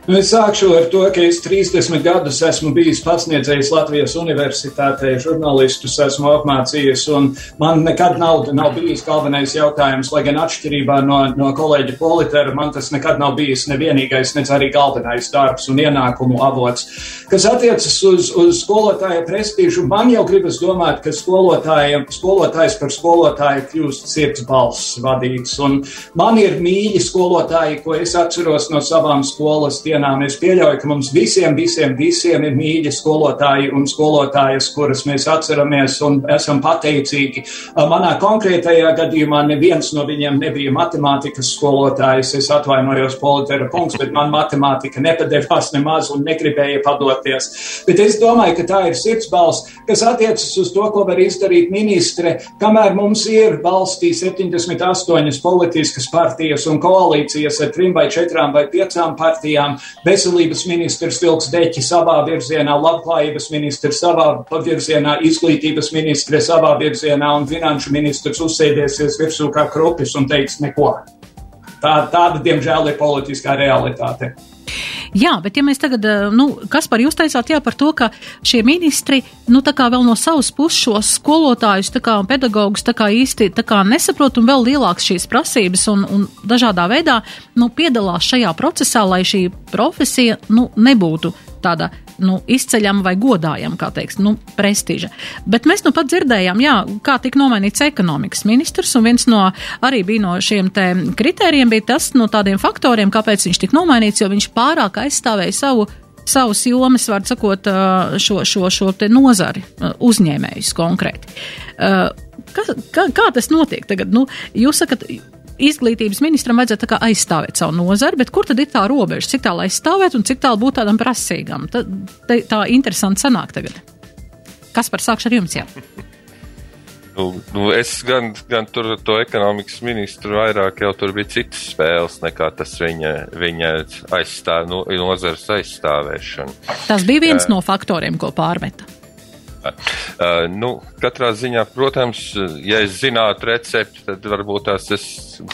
Es sākšu ar to, ka es 30 gadus esmu bijis pasniedzējis Latvijas universitātē, žurnālistus esmu apmācījies, un man nekad nav, nav bijis galvenais jautājums, lai gan atšķirībā no, no kolēģa Politera, man tas nekad nav bijis nevienīgais, ne arī galvenais darbs un ienākumu avots. Kas attiecas uz, uz skolotāja prestīžu, man jau gribas domāt, ka skolotājs par skolotāju kļūst sirds balss vadīts, un man ir mīļi skolotāji, ko es atceros no savām skolas dienām dienām es pieļauju, ka mums visiem, visiem, visiem ir mīļi skolotāji un skolotājas, kuras mēs atceramies un esam pateicīgi. Manā konkrētajā gadījumā neviens no viņiem nebija matemātikas skolotājs. Es atvainojos politera punkts, bet man matemātika nepadevās nemaz un negribēja padoties. Bet es domāju, ka tā ir sirdsbalss, kas attiecas uz to, ko var izdarīt ministre, kamēr mums ir valstī 78 politiskas partijas un koalīcijas ar trim vai četrām vai piecām partijām, veselības ministrs vilks deķi savā virzienā, labklājības ministrs savā virzienā, izglītības ministre savā virzienā un finanšu ministrs uzsēdēsies virsū kā krupis un teiks neko. Tā, tāda, diemžēl, ir politiskā realitāte. Jā, bet ja mēs tagad, eh, nu, kas par jūs teicāt, jā, par to, ka šie ministri, nu, tā kā vēl no savas puses šos skolotājus, tā kā pedagogus, tā kā īsti, tā kā nesaprot un vēl lielāks šīs prasības un, un dažādā veidā, nu, piedalās šajā procesā, lai šī profesija, nu, nebūtu tāda nu, izceļama vai godājama, kā teiks, nu, prestiža. Bet mēs nu pat dzirdējām, jā, kā tika nomainīts ekonomikas ministrs, un viens no arī bija no šiem te kritērijiem bija tas no tādiem faktoriem, kāpēc viņš tika nomainīts, jo viņš pārāk aizstāvēja savu savus jomas, var sakot, šo, šo, šo nozari, uzņēmējus konkrēti. Kā, kā, kā tas notiek tagad? Nu, jūs sakat, izglītības ministram vajadzētu aizstāvēt savu nozari, bet kur tad ir tā robeža? Cik tālu aizstāvēt un cik tālu būt tādam prasīgam? Tā, tā, tā interesanti sanāk tagad. Kas par sākšu ar jums? Jā? Nu, nu es gan, gan tur to ekonomikas ministru vairāk jau tur bija citas spēles nekā tas viņa, viņa aizstāv, no, nozars aizstāvēšana. Tas bija viens uh, no faktoriem, ko pārmeta. Uh, nu, katrā ziņā, protams, ja es zinātu recepti, tad varbūt tās es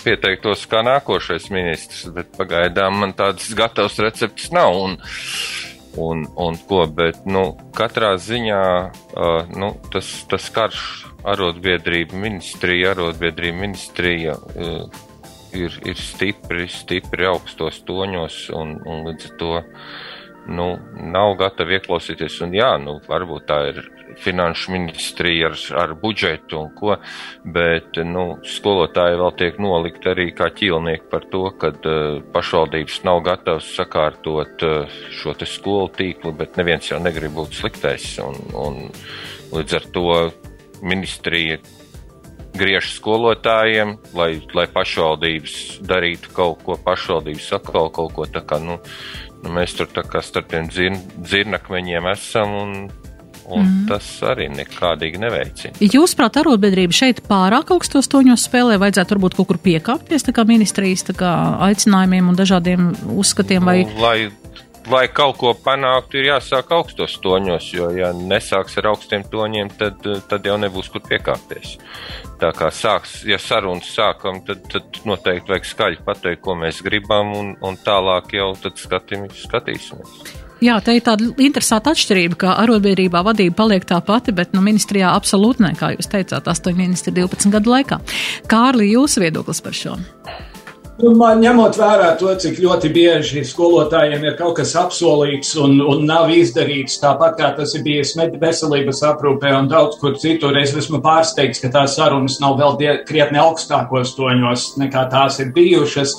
pieteiktos kā nākošais ministrs, bet pagaidām man tādas gatavas receptes nav. Un, un, un ko, bet, nu, katrā ziņā, uh, nu, tas, tas karš arotbiedrība ministrija, arotbiedrība ministrija uh, ir, ir stipri, stipri augstos toņos un, un līdz ar to nu, nav gatavi ieklausīties. Un jā, nu, varbūt tā ir finanšu ministrija ar, ar budžetu un ko, bet nu, skolotāji vēl tiek nolikt arī kā ķīlnieki par to, ka uh, pašvaldības nav gatavas sakārtot uh, šo te skolu tīklu, bet neviens jau negrib būt sliktais. Un, un līdz ar to ministrija griež skolotājiem, lai, lai pašvaldības darītu kaut ko, pašvaldības atkal kaut ko tā kā, nu, nu mēs tur tā kā starp tiem dzir, dzirnakmeņiem esam un, un mm. tas arī nekādīgi neveicina. Jūs, prāt, arotbiedrība šeit pārāk augstos toņos spēlē, vajadzētu varbūt kaut kur piekāpties, ministrijas, kā aicinājumiem un dažādiem uzskatiem vai... Nu, lai lai kaut ko panāktu, ir jāsāk augstos toņos, jo, ja nesāks ar augstiem toņiem, tad, tad jau nebūs kur piekāpties. Tā kā sāks, ja sarunas sākam, tad, tad noteikti vajag skaļi pateikt, ko mēs gribam, un, un tālāk jau skatījum, skatīsimies. Jā, te ir tāda interesanta atšķirība, ka arotbiedrībā vadība paliek tā pati, bet nu, ministrijā absolūti ne, kā jūs teicāt, 8 ministri 12 gadu laikā. Kārli, jūsu viedoklis par šo? Nu, man ņemot vērā to, cik ļoti bieži skolotājiem ir kaut kas apsolīts un, un nav izdarīts, tāpat kā tas ir bijis veselības aprūpē un daudz kur citur, es esmu pārsteigts, ka tās sarunas nav vēl die, krietni augstākos toņos nekā tās ir bijušas.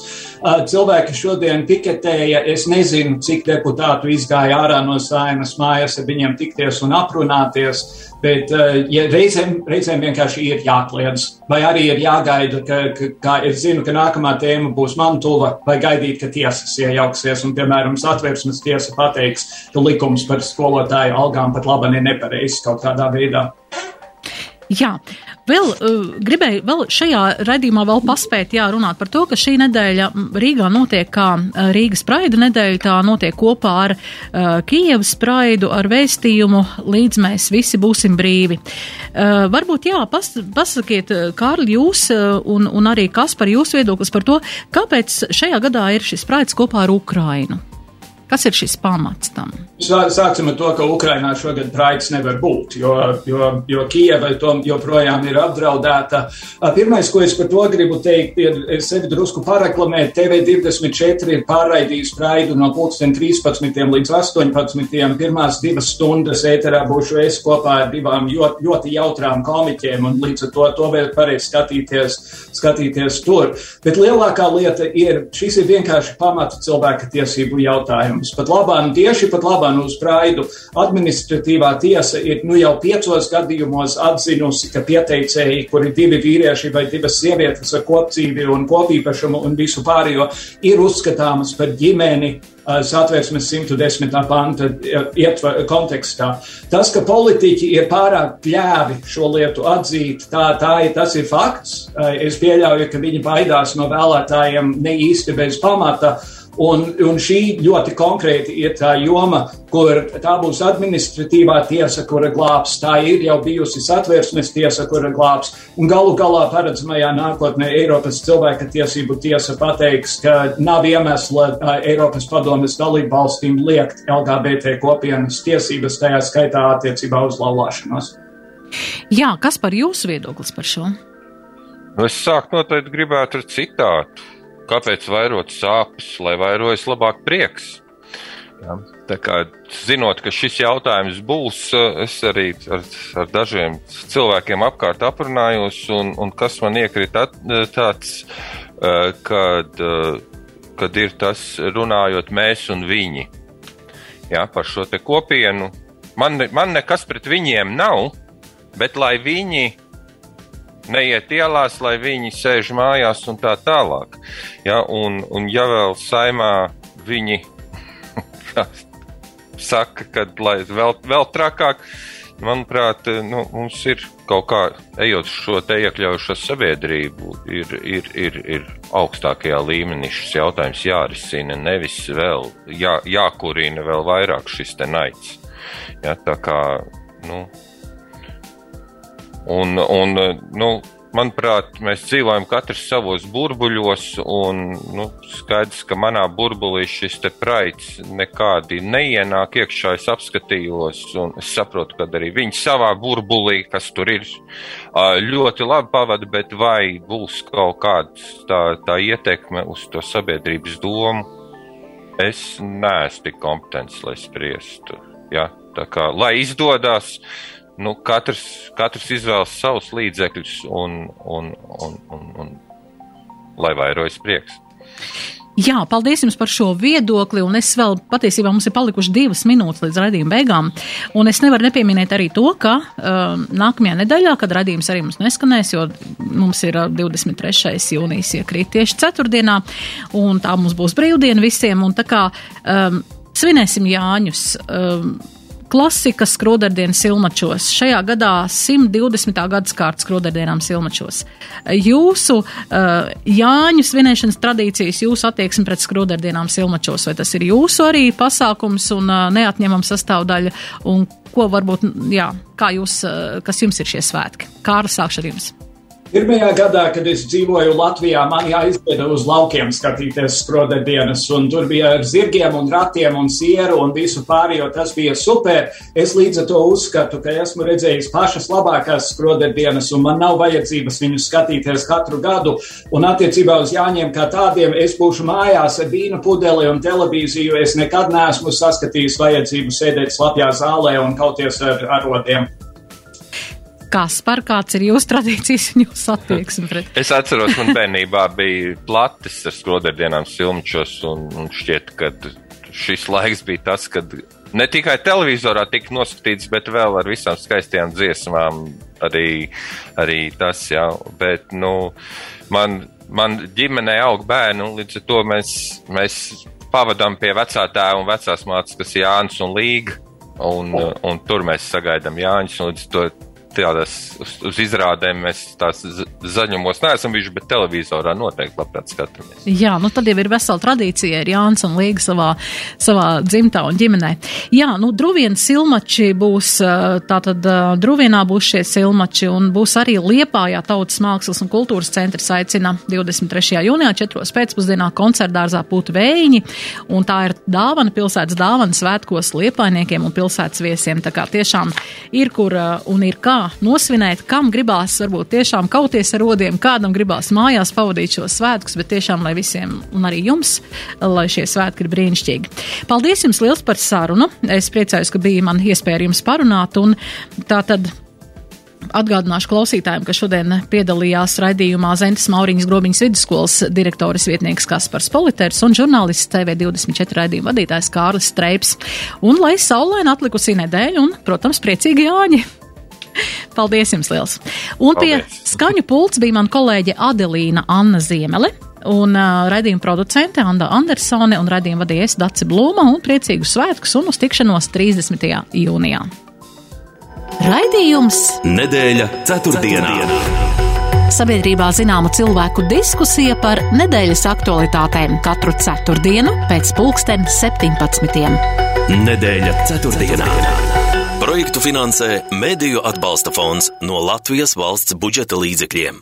Cilvēki šodien piketēja, es nezinu, cik deputātu izgāja ārā no saimas mājas ar viņiem tikties un aprunāties. Bet ja reizēm, reizēm vienkārši ir jākliedz, vai arī ir jāgaida, ka, ka, ka es zinu, ka nākamā tēma būs man tuva, vai gaidīt, ka tiesas iejauksies un, piemēram, satversmes tiesa pateiks, ka likums par skolotāju algām pat labi ir nepareizs kaut kādā veidā. Jā, vēl uh, gribēju vēl šajā raidījumā vēl paspēt, jā, runāt par to, ka šī nedēļa Rīgā notiek kā Rīgas praida nedēļa, tā notiek kopā ar uh, Kijevas praidu, ar vēstījumu, līdz mēs visi būsim brīvi. Uh, varbūt, jā, pas, pasakiet, Kārli, jūs uh, un, un arī kas par jūsu viedoklis par to, kāpēc šajā gadā ir šis praids kopā ar Ukrainu? Kas ir šis pamats tam? Sāksim ar to, ka Ukrainā šogad praids nevar būt, jo, jo, jo Kijava joprojām ir apdraudēta. Pirmais, ko es par to gribu teikt, ir sevi drusku pareklamēt. TV24 ir pārraidījis praidu no 13. līdz 18. Pirmās divas stundas ēterā būšu es kopā ar divām ļoti, ļoti jautrām komiķiem, un līdz ar to to vēl pareizi skatīties, skatīties tur. Bet lielākā lieta ir, šis ir vienkārši pamata cilvēka tiesību jautājums jautājums. Pat labāk, tieši pat labāk uz Praidu administratīvā tiesa ir nu jau piecos gadījumos atzinusi, ka pieteicēji, kuri divi vīrieši vai divas sievietes ar kopdzīvi un kopīpašumu un visu pārējo, ir uzskatāmas par ģimeni satversmes 110. panta ietver, kontekstā. Tas, ka politiķi ir pārāk pļāvi šo lietu atzīt, tā, tā ir, tas ir fakts. Es pieļauju, ka viņi baidās no vēlētājiem ne īsti bez pamata. Un, un šī ļoti konkrēti ir tā joma, kur tā būs administratīvā tiesa, kura glābs. Tā ir jau bijusi satversmes tiesa, kura glābs. Un galu galā paredzamajā nākotnē Eiropas cilvēka tiesību tiesa pateiks, ka nav iemesla Eiropas padomes dalību valstīm liekt LGBT kopienas tiesības, tajā skaitā attiecībā uz laulāšanos. Jā, kas par jūsu viedoklis par šo? Es sāku noteikti gribētu ar citātu kāpēc vairot sāpes, lai vairojas labāk prieks. Ja, tā kā zinot, ka šis jautājums būs, es arī ar, ar dažiem cilvēkiem apkārt aprunājos, un, un kas man iekrita tāds, kad, kad ir tas runājot mēs un viņi. Ja, par šo te kopienu. Man, man nekas pret viņiem nav, bet lai viņi neiet ielās, lai viņi sēž mājās un tā tālāk. Ja, un, un ja vēl saimā viņi saka, ka vēl, vēl trakāk, manuprāt, nu, mums ir kaut kā, ejot šo te iekļaujušo sabiedrību, ir, ir, ir, ir augstākajā līmenī šis jautājums jārisina, nevis vēl jā, jākurina vēl vairāk šis te naids. Ja, tā kā, nu, un, un, nu, manuprāt, mēs dzīvojam katrs savos burbuļos, un nu, skaidrs, ka manā burbulī šis te praids nekādi neienāk iekšā. Es apskatījos, un es saprotu, ka arī viņi savā burbulī, kas tur ir, ļoti labi pavada, bet vai būs kaut kāda tā, tā ietekme uz to sabiedrības domu, es neesmu tik kompetents, lai spriestu. Ja? Tā kā, lai izdodas, uh, nu, katrs, katrs izvēlas savus līdzekļus un, un, un, un, un lai vairojas prieks. Jā, paldies jums par šo viedokli, un es vēl patiesībā mums ir palikuši divas minūtes līdz raidījuma beigām, un es nevaru nepieminēt arī to, ka um, nākamajā nedēļā, kad raidījums arī mums neskanēs, jo mums ir 23. Uh, jūnijas iekrīt tieši ceturtdienā, un tā mums būs brīvdiena visiem, un tā kā um, svinēsim Jāņus. Um, Klasika skrodardienas silmačos. Šajā gadā 120. gadsimta skrodardienām silmačos. Jūsu uh, Jāņu svinēšanas tradīcijas, jūsu attieksme pret skrodardienām silmačos, vai tas ir jūsu arī pasākums un uh, neatņemama sastāvdaļa, un ko varbūt, jā, kā jūs, uh, kas jums ir šie svētki? Kāra sākšu ar jums. Pirmajā gadā, kad es dzīvoju Latvijā, man jāizveda uz laukiem skatīties skroderdienas, un tur bija ar zirgiem un ratiem un sieru un visu pārējo. Tas bija super. Es līdz ar to uzskatu, ka esmu redzējis pašas labākās skroderdienas, un man nav vajadzības viņus skatīties katru gadu. Un attiecībā uz Jāņiem kā tādiem, es būšu mājās ar vīnu pudeli un televīziju. Es nekad neesmu saskatījis vajadzību sēdēt slapjā zālē un kauties ar arodiem. Kaspar, kāds ir jūsu tradīcijas un jūsu attieksme pret? es atceros, man bērnībā bija platis ar skroderdienām silmčos, un, un šķiet, ka šis laiks bija tas, kad ne tikai televizorā tika noskatīts, bet vēl ar visām skaistajām dziesmām arī, arī tas, jā, bet, nu, man, man ģimenē aug bērni, un līdz ar to mēs, mēs pavadām pie vecā tēva un vecās mācas, kas ir Jānis un Līga. Un, un tur mēs sagaidām Jāņus, un līdz to tādas uz, uz izrādēm mēs tās zaļumos neesam bijuši, bet televizorā noteikti labprāt skatāmies. Jā, nu tad jau ir vesela tradīcija, ir Jānis un Līga savā, savā dzimtā un ģimenē. Jā, nu druvienas silmači būs, tātad druvienā būs šie silmači un būs arī Liepājā Tautas mākslas un kultūras centrs aicina 23. jūnijā 4. pēcpusdienā koncertdārzā pūt vējiņi, un tā ir dāvana, pilsētas dāvana svētkos liepainiekiem un pilsētas viesiem. Tā kā tiešām ir kur un ir kā nosvinēt, kam gribās varbūt tiešām kauties ar rodiem, kādam gribās mājās pavadīt šos svētkus, bet tiešām, lai visiem un arī jums, lai šie svētki ir brīnišķīgi. Paldies jums liels par sarunu. Es priecājos, ka bija man iespēja ar jums parunāt un tā tad. Atgādināšu klausītājiem, ka šodien piedalījās raidījumā Zentas Mauriņas Grobiņas vidusskolas direktoras vietnieks Kaspars Politers un žurnālists TV24 raidījuma vadītājs Kārlis Streips. Un lai saulēna atlikusī nedēļa un, protams, priecīgi Jāņi! Paldies jums liels! Un Paldies. pie skaņu pults bija man kolēģe Adelīna Anna Ziemele. Un uh, raidījuma producente Anna Andersone un raidījuma vadījies Daci Blūma un priecīgu svētkus un uz tikšanos 30. jūnijā. Raidījums Nedēļa ceturtdienā. ceturtdienā. Sabiedrībā zināma cilvēku diskusija par nedēļas aktualitātēm katru ceturtdienu pēc pulksten 17. Nedēļa ceturtdienā. Projektu finansē Mēdīju atbalsta fonds no Latvijas valsts budžeta līdzekļiem.